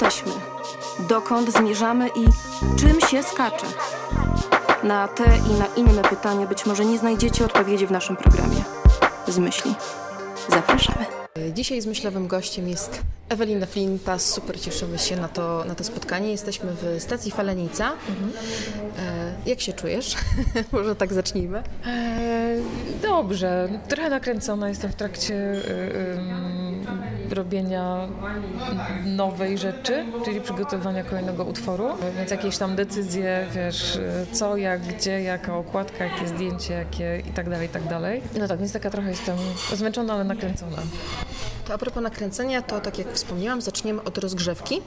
jesteśmy, dokąd zmierzamy i czym się skacze. Na te i na inne pytania być może nie znajdziecie odpowiedzi w naszym programie. Z myśli. Zapraszamy. Dzisiaj z myślowym gościem jest Ewelina Flinta. Super cieszymy się na to, na to spotkanie. Jesteśmy w stacji Falenica. Mhm. E, jak się czujesz? Może tak zacznijmy. E, dobrze. Trochę nakręcona jestem w trakcie y, y, robienia nowej rzeczy, czyli przygotowania kolejnego utworu. Więc jakieś tam decyzje, wiesz, co, jak, gdzie, jaka okładka, jakie zdjęcie, jakie i tak dalej, i tak dalej. No tak, więc taka trochę jestem zmęczona, ale nakręcona. To a propos nakręcenia, to tak jak wspomniałam, zaczniemy od rozgrzewki,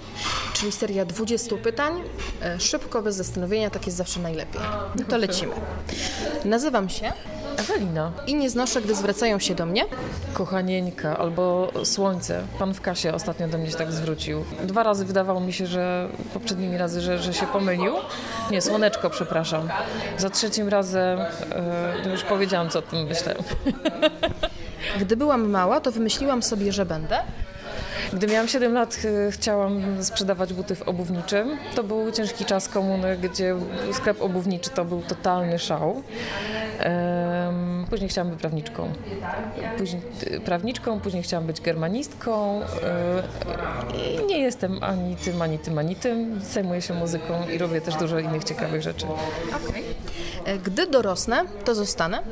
czyli seria 20 pytań. E, szybko, bez zastanowienia, tak jest zawsze najlepiej. No to lecimy. Nazywam się Ewelina. I nie znoszę, gdy zwracają się do mnie. Kochanieńka albo Słońce. Pan w kasie ostatnio do mnie się tak zwrócił. Dwa razy wydawało mi się, że poprzednimi razy, że, że się pomylił. Nie, Słoneczko, przepraszam. Za trzecim razem yy, już powiedziałam, co o tym myślę. Gdy byłam mała, to wymyśliłam sobie, że będę. Gdy miałam 7 lat, chciałam sprzedawać buty w obuwniczym. To był ciężki czas komuny, gdzie sklep obuwniczy to był totalny szał. Później chciałam być prawniczką. Później, prawniczką, później chciałam być germanistką. I nie jestem ani tym, ani tym, ani tym. Zajmuję się muzyką i robię też dużo innych ciekawych rzeczy. Okay. E, gdy dorosnę, to zostanę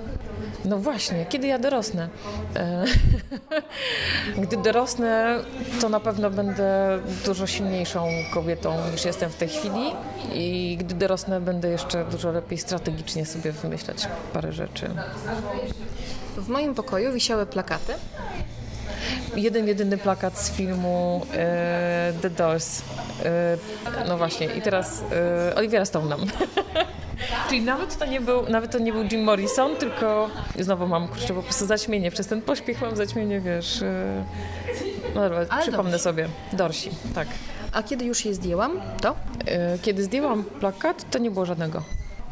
no właśnie, kiedy ja dorosnę? Gdy dorosnę, to na pewno będę dużo silniejszą kobietą niż jestem w tej chwili i gdy dorosnę, będę jeszcze dużo lepiej strategicznie sobie wymyślać parę rzeczy. W moim pokoju wisiały plakaty jeden jedyny plakat z filmu e, The Doors. E, no właśnie, i teraz e, Olivia Stone Czyli nawet to, nie był, nawet to nie był Jim Morrison, tylko znowu mam kurczę po prostu zaćmienie. Przez ten pośpiech mam zaćmienie, wiesz. E, no dobra, Ale przypomnę dorsi. sobie. Dorsi, tak. A kiedy już je zdjęłam, to? E, kiedy zdjęłam plakat, to nie było żadnego.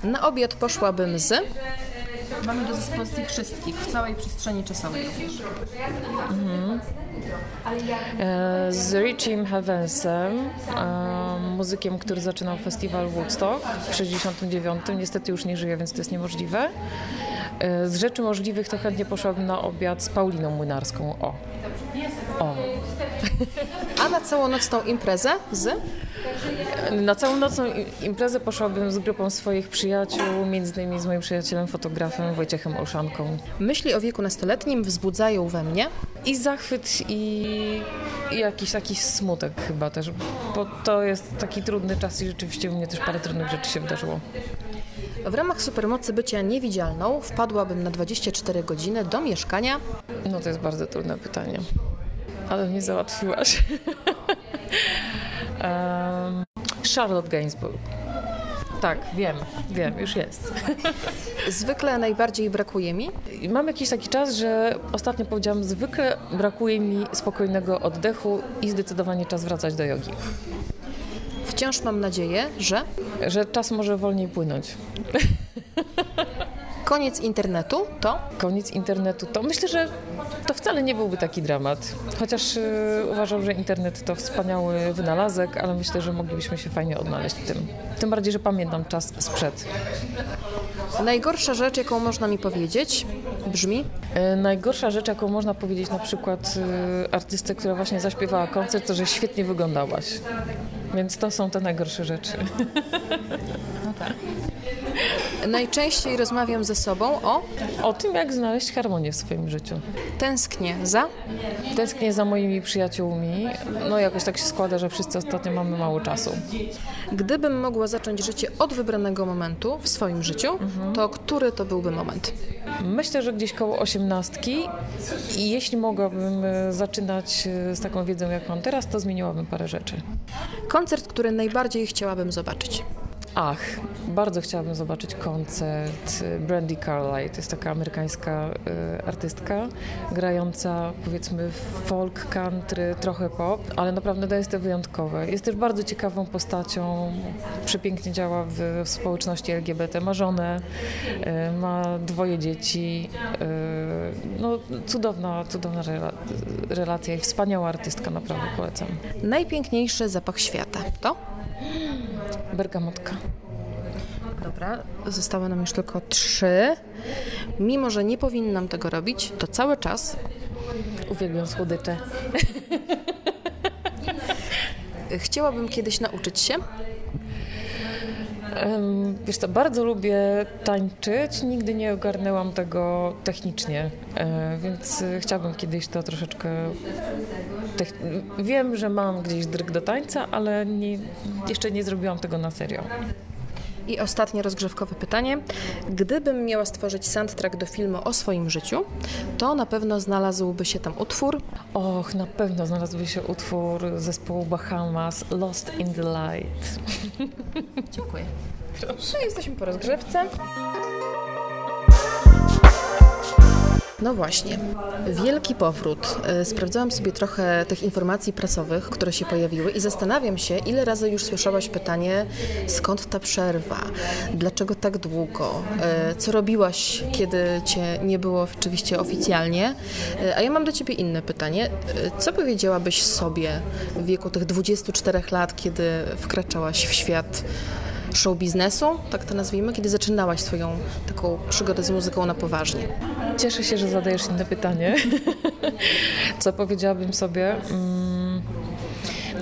Na obiad poszłabym z... Mamy do dyspozycji wszystkich, w całej przestrzeni czasowej. Mhm. E, z Richiem Heavensem, muzykiem, który zaczynał festiwal Woodstock w 69. Niestety już nie żyje, więc to jest niemożliwe. E, z rzeczy możliwych to chętnie poszłabym na obiad z Pauliną Młynarską. O. O. A na całonocną imprezę z? Na całą nocną imprezę poszłabym z grupą swoich przyjaciół, między innymi z moim przyjacielem fotografem Wojciechem Olszanką. Myśli o wieku nastoletnim wzbudzają we mnie i zachwyt i, i jakiś taki smutek chyba też, bo to jest taki trudny czas i rzeczywiście u mnie też parę trudnych rzeczy się wydarzyło. W ramach supermocy bycia niewidzialną wpadłabym na 24 godziny do mieszkania. No to jest bardzo trudne pytanie, ale mnie załatwiłaś. um, Charlotte Gainsbourg. Tak, wiem, wiem, już jest. Zwykle najbardziej brakuje mi? Mam jakiś taki czas, że ostatnio powiedziałam, zwykle brakuje mi spokojnego oddechu i zdecydowanie czas wracać do jogi. Wciąż mam nadzieję, że... Że czas może wolniej płynąć. Koniec internetu to? Koniec internetu to myślę, że wcale nie byłby taki dramat. Chociaż yy, uważam, że internet to wspaniały wynalazek, ale myślę, że moglibyśmy się fajnie odnaleźć w tym. Tym bardziej, że pamiętam czas sprzed. Najgorsza rzecz, jaką można mi powiedzieć, brzmi? Yy, najgorsza rzecz, jaką można powiedzieć na przykład yy, artystce, która właśnie zaśpiewała koncert, to że świetnie wyglądałaś. Więc to są te najgorsze rzeczy. No tak. Najczęściej rozmawiam ze sobą o? O tym, jak znaleźć harmonię w swoim życiu. Tęsknię za? Tęsknię za moimi przyjaciółmi. No jakoś tak się składa, że wszyscy ostatnio mamy mało czasu. Gdybym mogła zacząć życie od wybranego momentu w swoim życiu, mhm. to który to byłby moment? Myślę, że gdzieś koło osiemnastki i jeśli mogłabym e, zaczynać e, z taką wiedzą, jak mam teraz, to zmieniłabym parę rzeczy. Koncert, który najbardziej chciałabym zobaczyć? Ach, bardzo chciałabym zobaczyć koncert Brandy Carlyle. To jest taka amerykańska y, artystka, grająca powiedzmy folk, country, trochę pop, ale naprawdę jest to wyjątkowe. Jest też bardzo ciekawą postacią, przepięknie działa w, w społeczności LGBT, ma żonę, y, ma dwoje dzieci. Y, no, cudowna, cudowna rela relacja i wspaniała artystka, naprawdę polecam. Najpiękniejszy zapach świata to? Bergamotka. Dobra, zostały nam już tylko trzy. Mimo, że nie powinnam tego robić, to cały czas Uwielbiam słodycze. chciałabym kiedyś nauczyć się. Wiesz co, bardzo lubię tańczyć, nigdy nie ogarnęłam tego technicznie, e, więc e, chciałabym kiedyś to troszeczkę... Wiem, że mam gdzieś dryg do tańca, ale nie, jeszcze nie zrobiłam tego na serio. I ostatnie rozgrzewkowe pytanie. Gdybym miała stworzyć soundtrack do filmu o swoim życiu, to na pewno znalazłby się tam utwór. Och, na pewno znalazłby się utwór zespołu Bahamas Lost in the Light. Dziękuję. No jesteśmy po rozgrzewce. No właśnie, wielki powrót. E, Sprawdzałam sobie trochę tych informacji prasowych, które się pojawiły i zastanawiam się, ile razy już słyszałaś pytanie, skąd ta przerwa, dlaczego tak długo, E, co robiłaś, kiedy cię nie było oczywiście oficjalnie. E, A ja mam do ciebie inne pytanie. Co powiedziałabyś sobie w wieku tych 24 lat, kiedy wkraczałaś w świat show biznesu, tak to nazwijmy, kiedy zaczynałaś swoją taką przygodę z muzyką na poważnie? Cieszę się, że zadajesz inne pytanie. Co powiedziałabym sobie? Mm,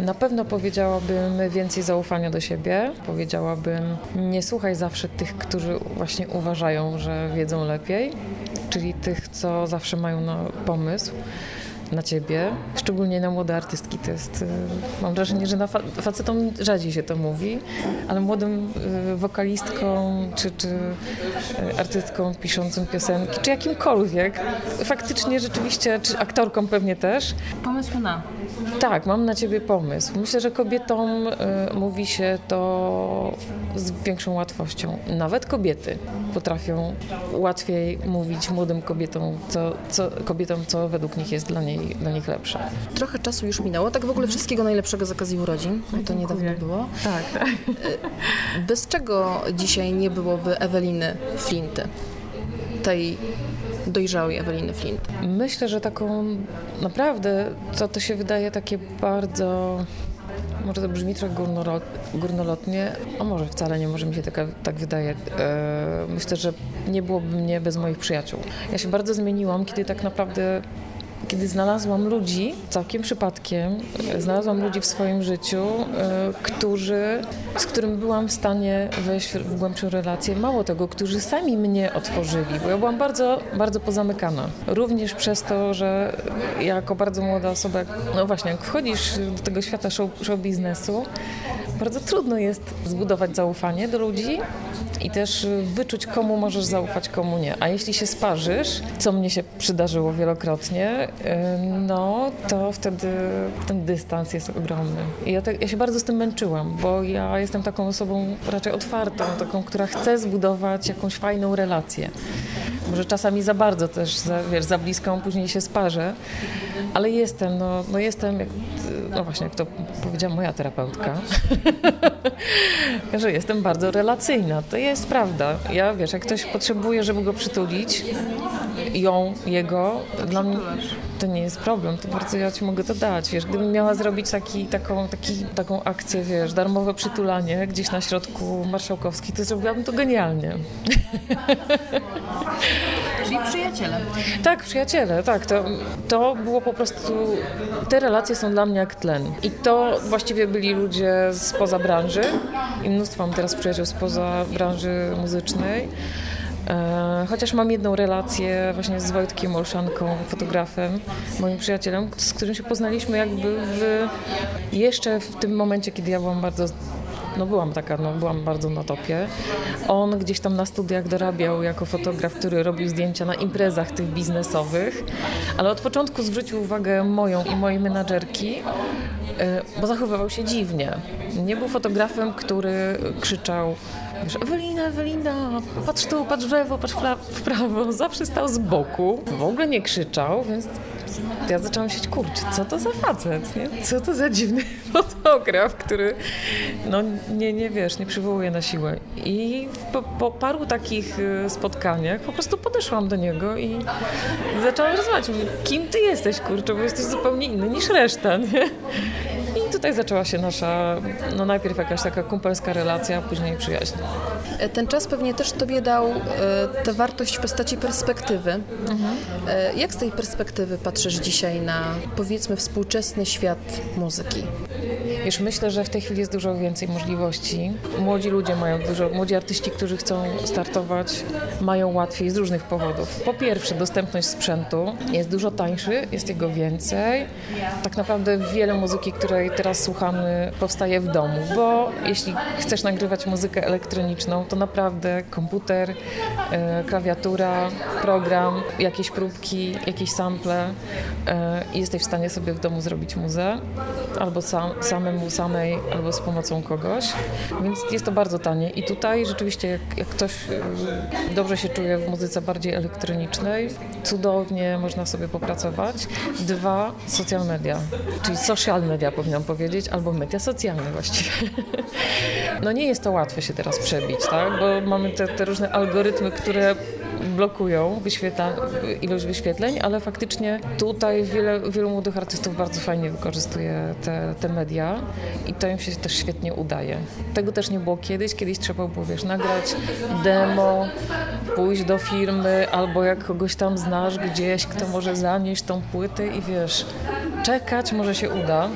Na pewno powiedziałabym więcej zaufania do siebie. Powiedziałabym, nie słuchaj zawsze tych, którzy właśnie uważają, że wiedzą lepiej, czyli tych, co zawsze mają na pomysł na ciebie, szczególnie na młode artystki. To jest, y, mam wrażenie, że na fa- facetom rzadziej się to mówi, ale młodym y, wokalistkom czy, czy y, artystkom piszącym piosenki, czy jakimkolwiek, faktycznie rzeczywiście, czy aktorkom pewnie też, Pomysł na. Tak, mam na ciebie pomysł. Myślę, że kobietom y, mówi się to z większą łatwością. Nawet kobiety potrafią łatwiej mówić młodym kobietom, co, co, kobietom, co według nich jest dla, niej, dla nich lepsze. Trochę czasu już minęło. Tak w ogóle wszystkiego najlepszego z okazji urodzin. bo To niedawno było. Tak, tak. Bez czego dzisiaj nie byłoby Eweliny Flinty? Tej dojrzałej Eweliny Flint. Myślę, że taką naprawdę, co to się wydaje takie bardzo. Może to brzmi trochę górnolo- górnolotnie, a może wcale nie, może mi się taka, tak wydaje. E, myślę, że nie byłoby mnie bez moich przyjaciół. Ja się bardzo zmieniłam, kiedy tak naprawdę kiedy znalazłam ludzi, całkiem przypadkiem, znalazłam ludzi w swoim życiu, e, którzy, z którym byłam w stanie wejść w głębszą relację. Mało tego, którzy sami mnie otworzyli, bo ja byłam bardzo, bardzo pozamykana. Również przez to, że jako bardzo młoda osoba, no właśnie, jak wchodzisz do tego świata show, show biznesu, bardzo trudno jest zbudować zaufanie do ludzi i też wyczuć, komu możesz zaufać, komu nie. A jeśli się sparzysz, co mnie się przydarzyło wielokrotnie, no to wtedy ten dystans jest ogromny. I ja, tak, ja się bardzo z tym męczyłam, bo ja jestem taką osobą raczej otwartą, taką, która chce zbudować jakąś fajną relację. Może czasami za bardzo też, za, wiesz, za bliską, później się sparzę, ale jestem, no, no jestem, jak, no właśnie, jak to powiedziała moja terapeutka, że jestem bardzo relacyjna. To jest prawda. Ja, wiesz, jak ktoś potrzebuje, żeby go przytulić, ją, jego, dla mnie to nie jest problem, to bardzo ja ci mogę to dać. Wiesz, gdybym miała zrobić taki, taką, taki, taką akcję, wiesz, darmowe przytulanie gdzieś na środku Marszałkowskiej, to zrobiłabym to genialnie. Czyli przyjaciele. Tak, przyjaciele, tak. To, to było po prostu. Te relacje są dla mnie jak tlen. I to właściwie byli ludzie spoza branży. I mnóstwo mam teraz przyjaciół spoza branży muzycznej. E, Chociaż mam jedną relację właśnie z Wojtkiem Olszanką, fotografem, moim przyjacielem, z którym się poznaliśmy jakby w, jeszcze w tym momencie, kiedy ja byłam bardzo no byłam taka, no byłam bardzo na topie. On gdzieś tam na studiach dorabiał jako fotograf, który robił zdjęcia na imprezach tych biznesowych, ale od początku zwrócił uwagę moją i mojej menadżerki, e, bo zachowywał się dziwnie. Nie był fotografem, który krzyczał Wiesz, Ewelina, Ewelina, patrz tu, patrz w lewo, patrz w prawo. Zawsze stał z boku, w ogóle nie krzyczał, więc ja zaczęłam się kurczę, co to za facet, nie? Co to za dziwny fotograf, który no nie, nie wiesz, nie przywołuje na siłę. I po, po paru takich y, spotkaniach po prostu podeszłam do niego i zaczęłam rozmawiać. Kim ty jesteś, kurczę, bo jesteś zupełnie inny niż reszta, nie? I tutaj zaczęła się nasza, no najpierw jakaś taka kumpelska relacja, później przyjaźń. E, ten czas pewnie też Tobie dał e, tę wartość w postaci perspektywy. Mhm. E, jak z tej perspektywy patrzysz dzisiaj na, powiedzmy, współczesny świat muzyki? Wiesz, myślę, że w tej chwili jest dużo więcej możliwości. Młodzi ludzie mają dużo, młodzi artyści, którzy chcą startować, mają łatwiej z różnych powodów. Po pierwsze, dostępność sprzętu jest dużo tańszy, jest jego więcej. Tak naprawdę wiele muzyki, której teraz słuchamy, powstaje w domu, bo jeśli chcesz nagrywać muzykę elektroniczną, to naprawdę komputer, e, klawiatura, program, jakieś próbki, jakieś sample e, i jesteś w stanie sobie w domu zrobić muzę albo sam, samemu, samej, albo z pomocą kogoś, więc jest to bardzo tanie i tutaj rzeczywiście jak, jak ktoś e, dobrze się czuje w muzyce bardziej elektronicznej, cudownie można sobie popracować. Dwa, social media, czyli social media powinnam powiedzieć, albo media socjalne właściwie. No nie jest to łatwe się teraz przebić, tak? bo mamy te, te różne algorytmy, które blokują wyświetla, ilość wyświetleń, ale faktycznie tutaj wiele, wielu młodych artystów bardzo fajnie wykorzystuje te, te media i to im się też świetnie udaje. Tego też nie było kiedyś. Kiedyś trzeba było, wiesz, nagrać demo, pójść do firmy albo jak kogoś tam znasz gdzieś, kto może zanieść tą płytę i wiesz, czekać, może się uda.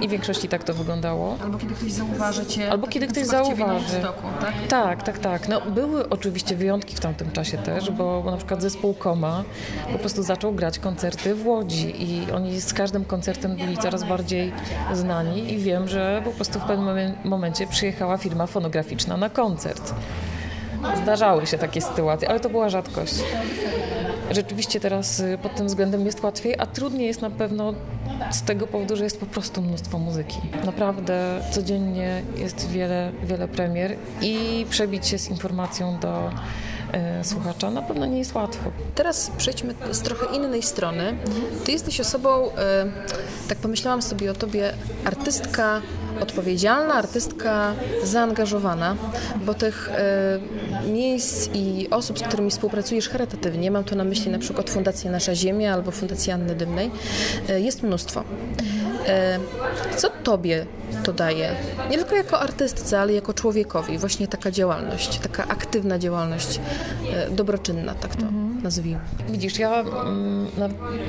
I w większości tak to wyglądało. Albo kiedy ktoś zauważy cię. Albo kiedy ktoś zauważy. tak? tak, tak, tak. No, były oczywiście wyjątki w tamtym czasie też, bo, bo na przykład zespół Koma po prostu zaczął grać koncerty w Łodzi i oni z każdym koncertem byli coraz bardziej znani i wiem, że po prostu w pewnym momencie przyjechała firma fonograficzna na koncert. Zdarzały się takie sytuacje, ale to była rzadkość. Rzeczywiście teraz y, pod tym względem jest łatwiej, a trudniej jest na pewno z tego powodu, że jest po prostu mnóstwo muzyki. Naprawdę codziennie jest wiele, wiele premier i przebić się z informacją do słuchacza na pewno nie jest łatwo. Teraz przejdźmy z trochę innej strony. Ty jesteś osobą, e, tak pomyślałam sobie o tobie, artystka odpowiedzialna, artystka zaangażowana, bo tych e, miejsc i osób, z którymi współpracujesz charytatywnie, mam tu na myśli na przykład Fundację Nasza Ziemia albo Fundację Anny Dymnej, e, jest mnóstwo. E, co tobie to daje? Nie tylko jako artystce, ale jako człowiekowi. Właśnie taka działalność, taka aktywna działalność, e, dobroczynna, tak to mhm. nazwijmy. Widzisz, ja mm,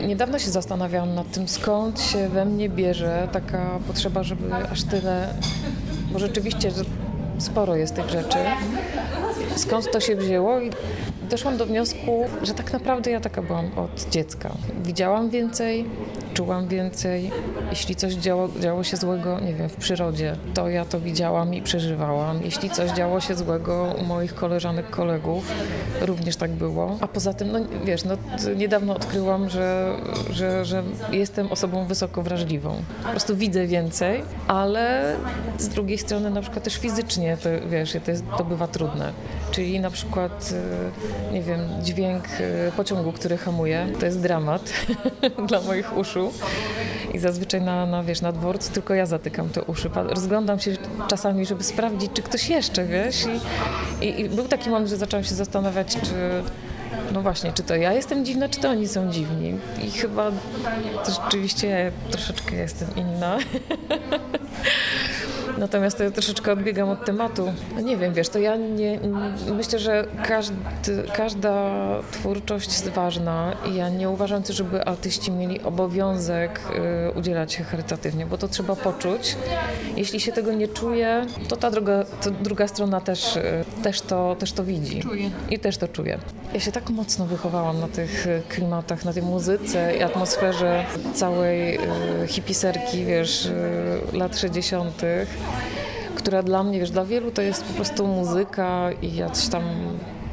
niedawno się zastanawiałam nad tym, skąd się we mnie bierze taka potrzeba, żeby aż tyle, bo rzeczywiście sporo jest tych rzeczy. Skąd to się wzięło? I doszłam do wniosku, że tak naprawdę ja taka byłam od dziecka. Widziałam więcej, czułam więcej. Jeśli coś działo, działo się złego, nie wiem, w przyrodzie, to ja to widziałam i przeżywałam. Jeśli coś działo się złego u moich koleżanek, kolegów, również tak było. A poza tym, no wiesz, no, niedawno odkryłam, że, że, że jestem osobą wysoko wrażliwą. Po prostu widzę więcej, ale z drugiej strony na przykład też fizycznie to, wiesz, to, jest, to bywa trudne. Czyli na przykład, y, nie wiem, dźwięk y, pociągu, który hamuje, to jest dramat dla moich I zazwyczaj na, na, wiesz, na dworcu tylko ja zatykam te uszy. Rozglądam się czasami, żeby sprawdzić, czy ktoś jeszcze, wiesz. I, i, i był taki moment, że zaczęłam się zastanawiać, czy no właśnie, czy to ja jestem dziwna, czy to oni są dziwni. I chyba to rzeczywiście ja troszeczkę jestem inna. Natomiast to ja troszeczkę odbiegam od tematu. No nie wiem, wiesz, to ja nie, myślę, że każdy, każda twórczość jest ważna i ja nie uważam też, żeby artyści mieli obowiązek y, udzielać się charytatywnie, bo to trzeba poczuć. Jeśli się tego nie czuje, to ta druga, to druga strona też, y, też, to, też to widzi. Czuje. I też to czuje. Ja się tak mocno wychowałam na tych y, klimatach, na tej muzyce i atmosferze całej y, hipiserki, wiesz, y, lat 60 która dla mnie, wiesz, dla wielu to jest po prostu muzyka i jacyś tam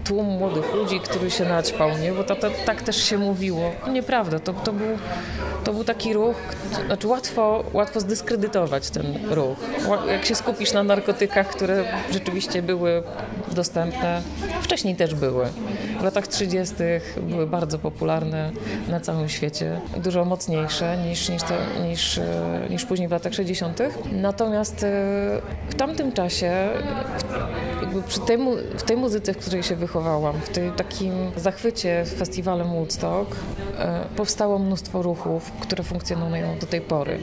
tłum młodych ludzi, który się naćpał, nie? Bo to, to, tak też się mówiło. Nieprawda, to, to, był, to był taki ruch, znaczy łatwo, łatwo zdyskredytować ten ruch. Jak się skupisz na narkotykach, które rzeczywiście były dostępne, wcześniej też były. W latach 30. były bardzo popularne na całym świecie, dużo mocniejsze niż, niż, to, niż, niż później w latach 60. Natomiast e, w tamtym czasie, przy tej, w tej muzyce, w której się wychowałam, w tym takim zachwycie festiwalem Woodstock, e, powstało mnóstwo ruchów, które funkcjonują do tej pory.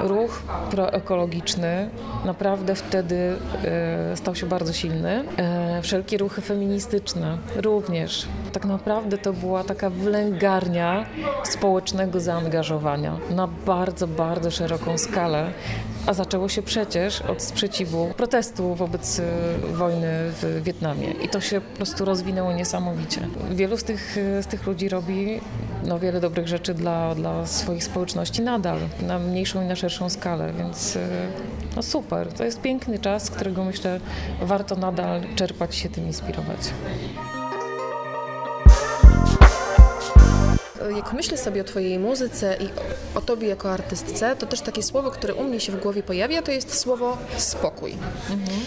Ruch proekologiczny naprawdę wtedy e, stał się bardzo silny. Wszelkie ruchy feministyczne również tak naprawdę to była taka wlęgarnia społecznego zaangażowania na bardzo, bardzo szeroką skalę. A zaczęło się przecież od sprzeciwu, protestu wobec y, wojny w Wietnamie. I to się po prostu rozwinęło niesamowicie. Wielu z tych, z tych ludzi robi no, wiele dobrych rzeczy dla, dla swoich społeczności nadal, na mniejszą i na szerszą skalę, więc y, no super. To jest piękny czas, którego myślę warto nadal czerpać się tym inspirować. Jak myślę sobie o Twojej muzyce i o Tobie jako artystce, to też takie słowo, które u mnie się w głowie pojawia, to jest słowo spokój. Mhm.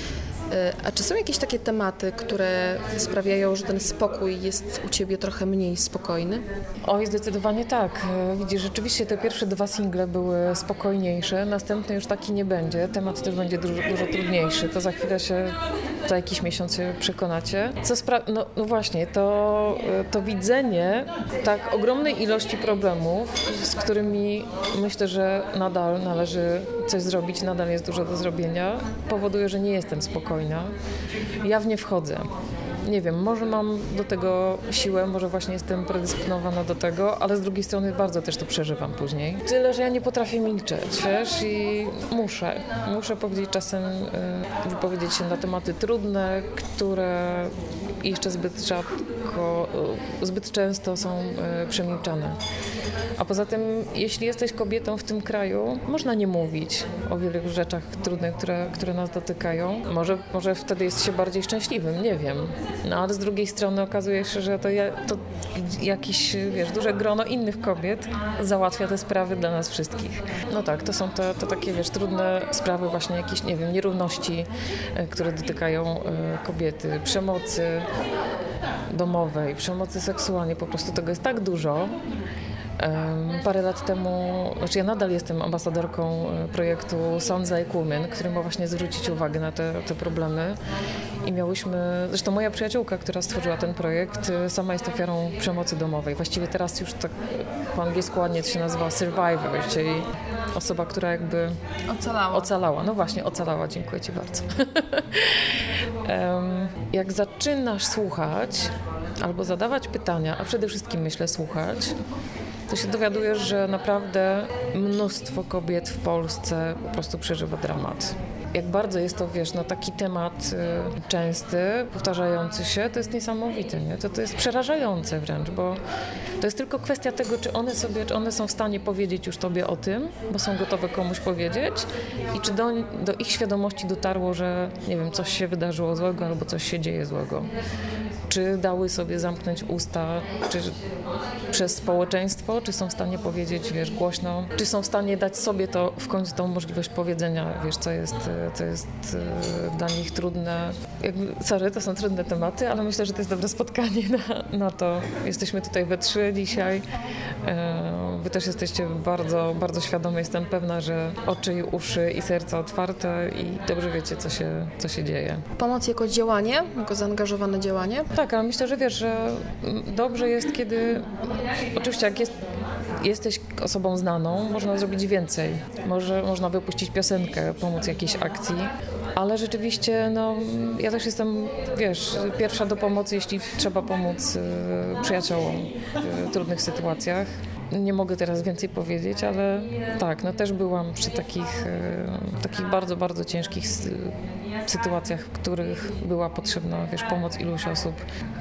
A czy są jakieś takie tematy, które sprawiają, że ten spokój jest u Ciebie trochę mniej spokojny? Oj, zdecydowanie tak. Widzisz, rzeczywiście te pierwsze dwa single były spokojniejsze, następny już taki nie będzie. Temat też będzie dużo, dużo trudniejszy. To za chwilę się, za jakiś miesiąc się przekonacie. Co spra- no, no właśnie, to, to widzenie tak ogromnej ilości problemów, z którymi myślę, że nadal należy coś zrobić, nadal jest dużo do zrobienia, powoduje, że nie jestem spokojna. Ja w nie wchodzę. Nie wiem, może mam do tego siłę, może właśnie jestem predysponowana do tego, ale z drugiej strony bardzo też to przeżywam później. Tyle, że ja nie potrafię milczeć, wiesz, i muszę. Muszę powiedzieć czasem, y, wypowiedzieć się na tematy trudne, które jeszcze zbyt rzadko, y, zbyt często są y, przemilczane. A poza tym, jeśli jesteś kobietą w tym kraju, można nie mówić o wielu rzeczach trudnych, które, które nas dotykają. Może, może wtedy jest się bardziej szczęśliwym, nie wiem. No ale z drugiej strony okazuje się, że to, to jakieś, wiesz, duże grono innych kobiet załatwia te sprawy dla nas wszystkich. No tak, to są te, to takie, wiesz, trudne sprawy właśnie jakieś, nie wiem, nierówności, e, które dotykają e, kobiety, przemocy domowej, przemocy seksualnej, po prostu tego jest tak dużo, Parę lat temu, znaczy ja nadal jestem ambasadorką e, projektu Sądza Women, który ma właśnie zwrócić uwagę na te, te problemy. I miałyśmy, zresztą moja przyjaciółka, która stworzyła ten projekt, e, sama jest ofiarą przemocy domowej. Właściwie teraz już tak po angielsku ładnie to się nazywa survivor, czyli osoba, która jakby ocalała. Ocalała, no właśnie, ocalała, dziękuję Ci bardzo. Jak zaczynasz słuchać albo zadawać pytania, a przede wszystkim myślę słuchać, to się dowiadujesz, że naprawdę mnóstwo kobiet w Polsce po prostu przeżywa dramat. Jak bardzo jest to, wiesz, no taki temat y, częsty, powtarzający się, to jest niesamowite, nie? To, to jest przerażające wręcz, bo to jest tylko kwestia tego, czy one sobie, czy one są w stanie powiedzieć już tobie o tym, bo są gotowe komuś powiedzieć i czy do, do ich świadomości dotarło, że nie wiem, coś się wydarzyło złego albo coś się dzieje złego czy dały sobie zamknąć usta, czy przez społeczeństwo, czy są w stanie powiedzieć, wiesz, głośno, czy są w stanie dać sobie to w końcu tą możliwość powiedzenia, wiesz, co jest, co jest e, dla nich trudne. Jakby, sorry, to są trudne tematy, ale myślę, że to jest dobre spotkanie na, na to. Jesteśmy tutaj we trzy dzisiaj. E, wy też jesteście bardzo, bardzo świadome. Jestem pewna, że oczy i uszy i serca otwarte i dobrze wiecie, co się, co się dzieje. Pomoc jako działanie, jako zaangażowane działanie? Tak, ale myślę, że wiesz, że dobrze jest, kiedy oczywiście jak jest jesteś osobą znaną, można zrobić więcej. Może, można wypuścić piosenkę, pomóc jakiejś akcji, ale rzeczywiście no, ja też jestem, wiesz, pierwsza do pomocy, jeśli trzeba pomóc y, przyjaciołom w trudnych sytuacjach. Nie mogę teraz więcej powiedzieć, ale tak, no też byłam przy takich, e, takich bardzo, bardzo ciężkich sytuacjach, w których była potrzebna, wiesz, pomoc iluś osób.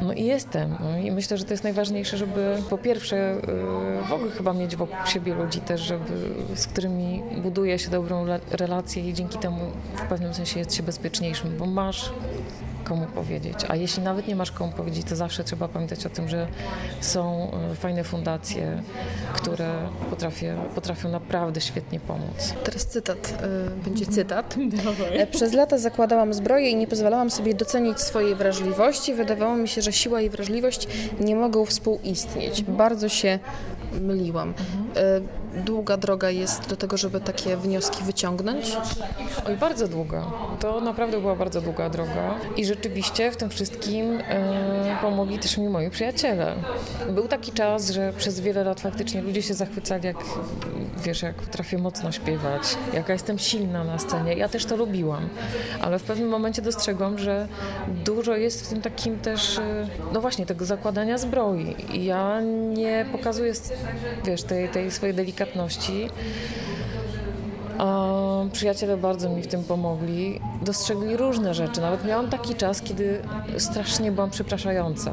No i jestem. No i myślę, że to jest najważniejsze, żeby po pierwsze e, w ogóle chyba mieć wokół siebie ludzi też, żeby, z którymi buduje się dobrą relację i dzięki temu w pewnym sensie jest się bezpieczniejszym, bo masz komu powiedzieć. A jeśli nawet nie masz komu powiedzieć, to zawsze trzeba pamiętać o tym, że są e, fajne fundacje, które potrafię, potrafią naprawdę świetnie pomóc. Teraz cytat, y, będzie cytat. Dawaj. Przez lata zakładałam zbroję i nie pozwalałam sobie docenić swojej wrażliwości. Wydawało mi się, że siła i wrażliwość nie mogą współistnieć. Bardzo się myliłam. Y, długa droga jest do tego, żeby takie wnioski wyciągnąć? Oj, bardzo długa. To naprawdę była bardzo długa droga i rzeczywiście w tym wszystkim e, pomogli też mi moi przyjaciele. Był taki czas, że przez wiele lat faktycznie ludzie się zachwycali, jak wiesz, jak potrafię mocno śpiewać, jaka jestem silna na scenie. Ja też to lubiłam, ale w pewnym momencie dostrzegłam, że dużo jest w tym takim też, e, no właśnie, tego zakładania zbroi. I ja nie pokazuję, wiesz, tej, tej swojej delikatności przyczepności. Przyjaciele bardzo mi w tym pomogli. Dostrzegli różne rzeczy. Nawet miałam taki czas, kiedy strasznie byłam przepraszająca.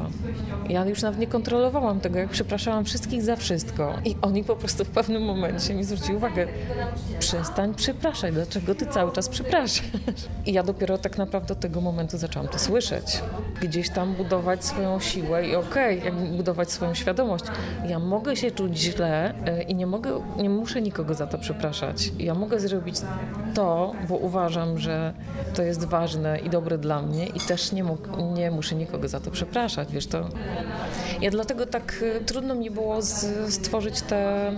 Ja już nawet nie kontrolowałam tego, jak przepraszałam wszystkich za wszystko. I oni po prostu w pewnym momencie mi zwrócili uwagę: przestań przepraszać, dlaczego ty cały czas przepraszasz? I ja dopiero tak naprawdę od tego momentu zaczęłam to słyszeć. Gdzieś tam budować swoją siłę i okej, okay, jak budować swoją świadomość. Ja mogę się czuć źle e, i nie mogę, nie muszę nikogo za to przepraszać. Ja mogę zrobić to, bo uważam, że to jest ważne i dobre dla mnie i też nie, nie muszę nikogo za to przepraszać, wiesz, to... Ja dlatego tak y, trudno mi było z, stworzyć te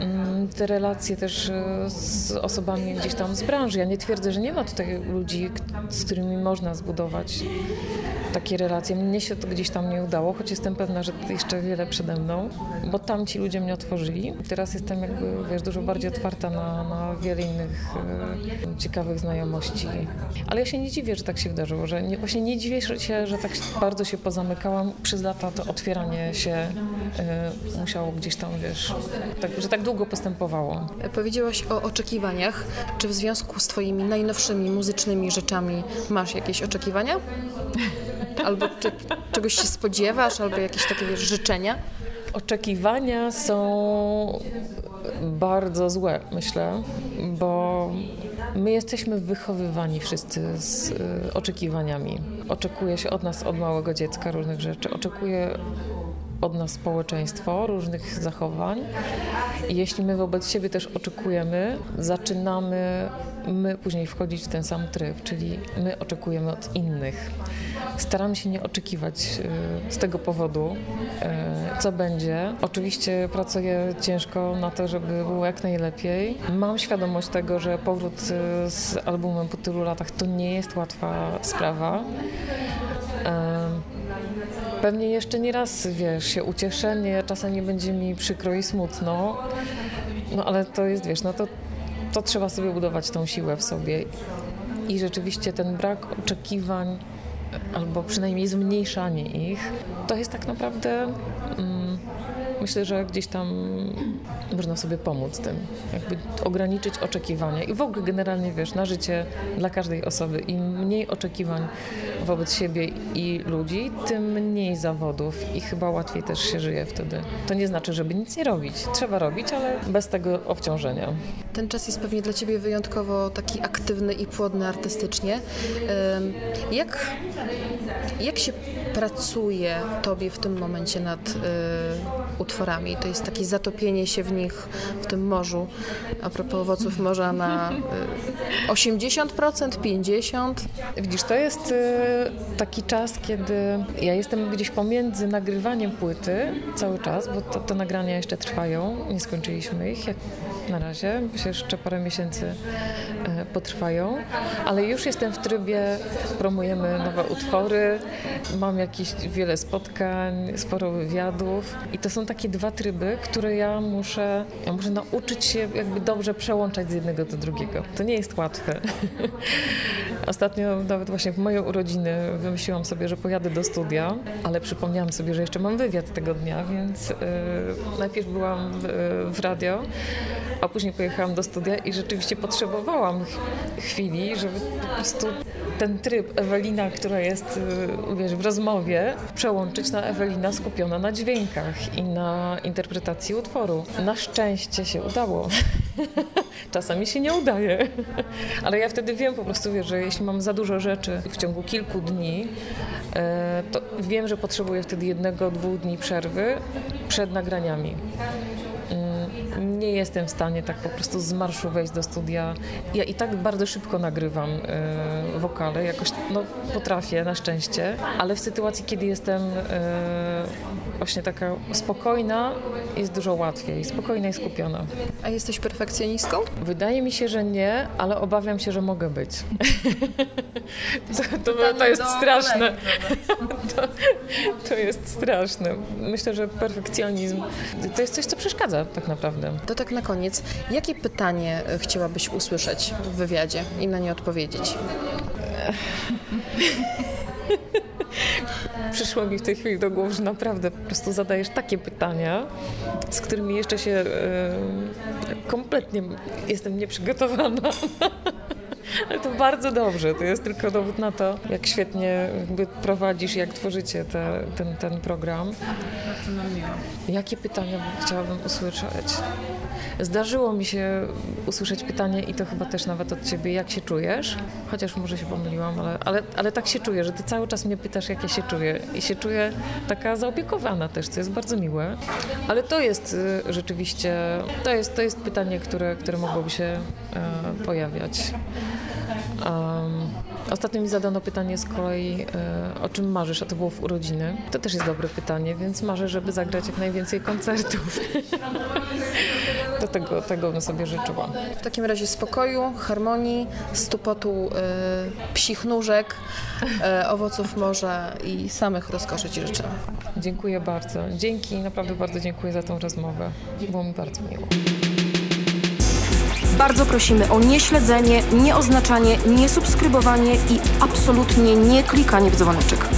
mm, te relacje też y, z osobami gdzieś tam z branży. Ja nie twierdzę, że nie ma tutaj ludzi, z którymi można zbudować takie relacje. Mnie się to gdzieś tam nie udało, choć jestem pewna, że jeszcze wiele przede mną, bo tam ci ludzie mnie otworzyli. Teraz jestem jakby, wiesz, dużo bardziej otwarta na, na wiele innych e, ciekawych znajomości. Ale ja się nie dziwię, że tak się wydarzyło, że nie, właśnie nie dziwię się, że tak bardzo się pozamykałam. Przez lata to otwieranie się e, musiało gdzieś tam, wiesz, tak, że tak długo postępowało. Powiedziałaś o oczekiwaniach. Czy w związku z twoimi najnowszymi muzycznymi rzeczami masz jakieś oczekiwania? Albo czy, czegoś się spodziewasz, albo jakieś takie wiesz, życzenia? Oczekiwania są bardzo złe, myślę, bo my jesteśmy wychowywani wszyscy z y, oczekiwaniami. Oczekuje się od nas od małego dziecka różnych rzeczy, oczekuje od nas społeczeństwo różnych zachowań. I jeśli my wobec siebie też oczekujemy, zaczynamy my później wchodzić w ten sam tryb, czyli my oczekujemy od innych. Staramy się nie oczekiwać y, z tego powodu, y, co będzie. Oczywiście pracuję ciężko na to, żeby było jak najlepiej. Mam świadomość tego, że powrót y, z albumem po tylu latach to nie jest łatwa sprawa. Pewnie jeszcze nie raz, wiesz, się ucieszę, nie, czasem będzie mi przykro i smutno, no ale to jest, wiesz, no to, to trzeba sobie budować tą siłę w sobie. I rzeczywiście ten brak oczekiwań, albo przynajmniej zmniejszanie ich, to jest tak naprawdę... Mm, myślę, że gdzieś tam można sobie pomóc tym, jakby ograniczyć oczekiwania i w ogóle generalnie, wiesz, na życie dla każdej osoby im mniej oczekiwań wobec siebie i ludzi, tym mniej zawodów i chyba łatwiej też się żyje wtedy. To nie znaczy, żeby nic nie robić. Trzeba robić, ale bez tego obciążenia. Ten czas jest pewnie dla Ciebie wyjątkowo taki aktywny i płodny artystycznie. Jak, jak się pracuje Tobie w tym momencie nad y, utworami? To jest takie zatopienie się w nich, w tym morzu. A propos owoców morza na y, 80%, 50%? Widzisz, to jest y, taki czas, kiedy ja jestem gdzieś pomiędzy nagrywaniem płyty cały czas, bo te nagrania jeszcze trwają, nie skończyliśmy ich na razie, że jeszcze parę miesięcy e, potrwają, ale już jestem w trybie, promujemy nowe utwory, mam jakieś wiele spotkań, sporo wywiadów i to są takie dwa tryby, które ja muszę, ja muszę nauczyć się jakby dobrze przełączać z jednego do drugiego. To nie jest łatwe. Ostatnio nawet właśnie w moje urodziny wymyśliłam sobie, że pojadę do studia, ale przypomniałam sobie, że jeszcze mam wywiad tego dnia, więc yy, najpierw byłam w, w radio, a później pojechałam do studia i rzeczywiście potrzebowałam chwili, żeby po prostu ten tryb Ewelina, która jest y, wiesz, w rozmowie, przełączyć na Ewelina skupiona na dźwiękach i na interpretacji utworu. Na szczęście się udało. Czasami się nie udaje, ale ja wtedy wiem po prostu, wiesz, że jeśli mam za dużo rzeczy w ciągu kilku dni, e, to wiem, że potrzebuję wtedy jednego, dwóch dni przerwy przed nagraniami nie jestem w stanie tak po prostu z marszu wejść do studia. Ja i tak bardzo szybko nagrywam y, wokale, jakoś no, potrafię na szczęście, ale w sytuacji, kiedy jestem y, właśnie taka spokojna, jest dużo łatwiej, spokojna i skupiona. A jesteś perfekcjonistką? Wydaje mi się, że nie, ale obawiam się, że mogę być. to, to, to jest straszne. To, to jest straszne. Myślę, że perfekcjonizm to jest coś, co przeszkadza tak naprawdę. To tak na koniec, jakie pytanie e, chciałabyś usłyszeć w wywiadzie i na nie odpowiedzieć? Przyszło mi w tej chwili do głowy, że naprawdę po prostu zadajesz takie pytania, z którymi jeszcze się e, kompletnie jestem nieprzygotowana. Ale to bardzo dobrze. To jest tylko dowód na to, jak świetnie prowadzisz, jak tworzycie te, ten, ten program. Bardzo nam miło. Jakie pytania chciałabym usłyszeć? Zdarzyło mi się usłyszeć pytanie i to chyba też nawet od ciebie, jak się czujesz? Chociaż może się pomyliłam, ale, ale, ale tak się czuję, że ty cały czas mnie pytasz, jak ja się czuję. I się czuję taka zaopiekowana też, co jest bardzo miłe. Ale to jest y, rzeczywiście, to jest, to jest pytanie, które, które mogłoby się e, pojawiać. Um, ostatnio mi zadano pytanie z kolei, e, o czym marzysz, a to było w urodziny. To też jest dobre pytanie, więc marzę, żeby zagrać jak najwięcej koncertów. Do tego, tego bym sobie życzyła. W takim razie spokoju, harmonii, stupotu y, psich nóżek, y, owoców morza i samych rozkoszy Ci życzę. Dziękuję bardzo. Dzięki, naprawdę bardzo dziękuję za tą rozmowę. Było mi bardzo miło. Bardzo prosimy o nieśledzenie, nieoznaczanie, niesubskrybowanie i absolutnie nie klikanie w dzwoneczek.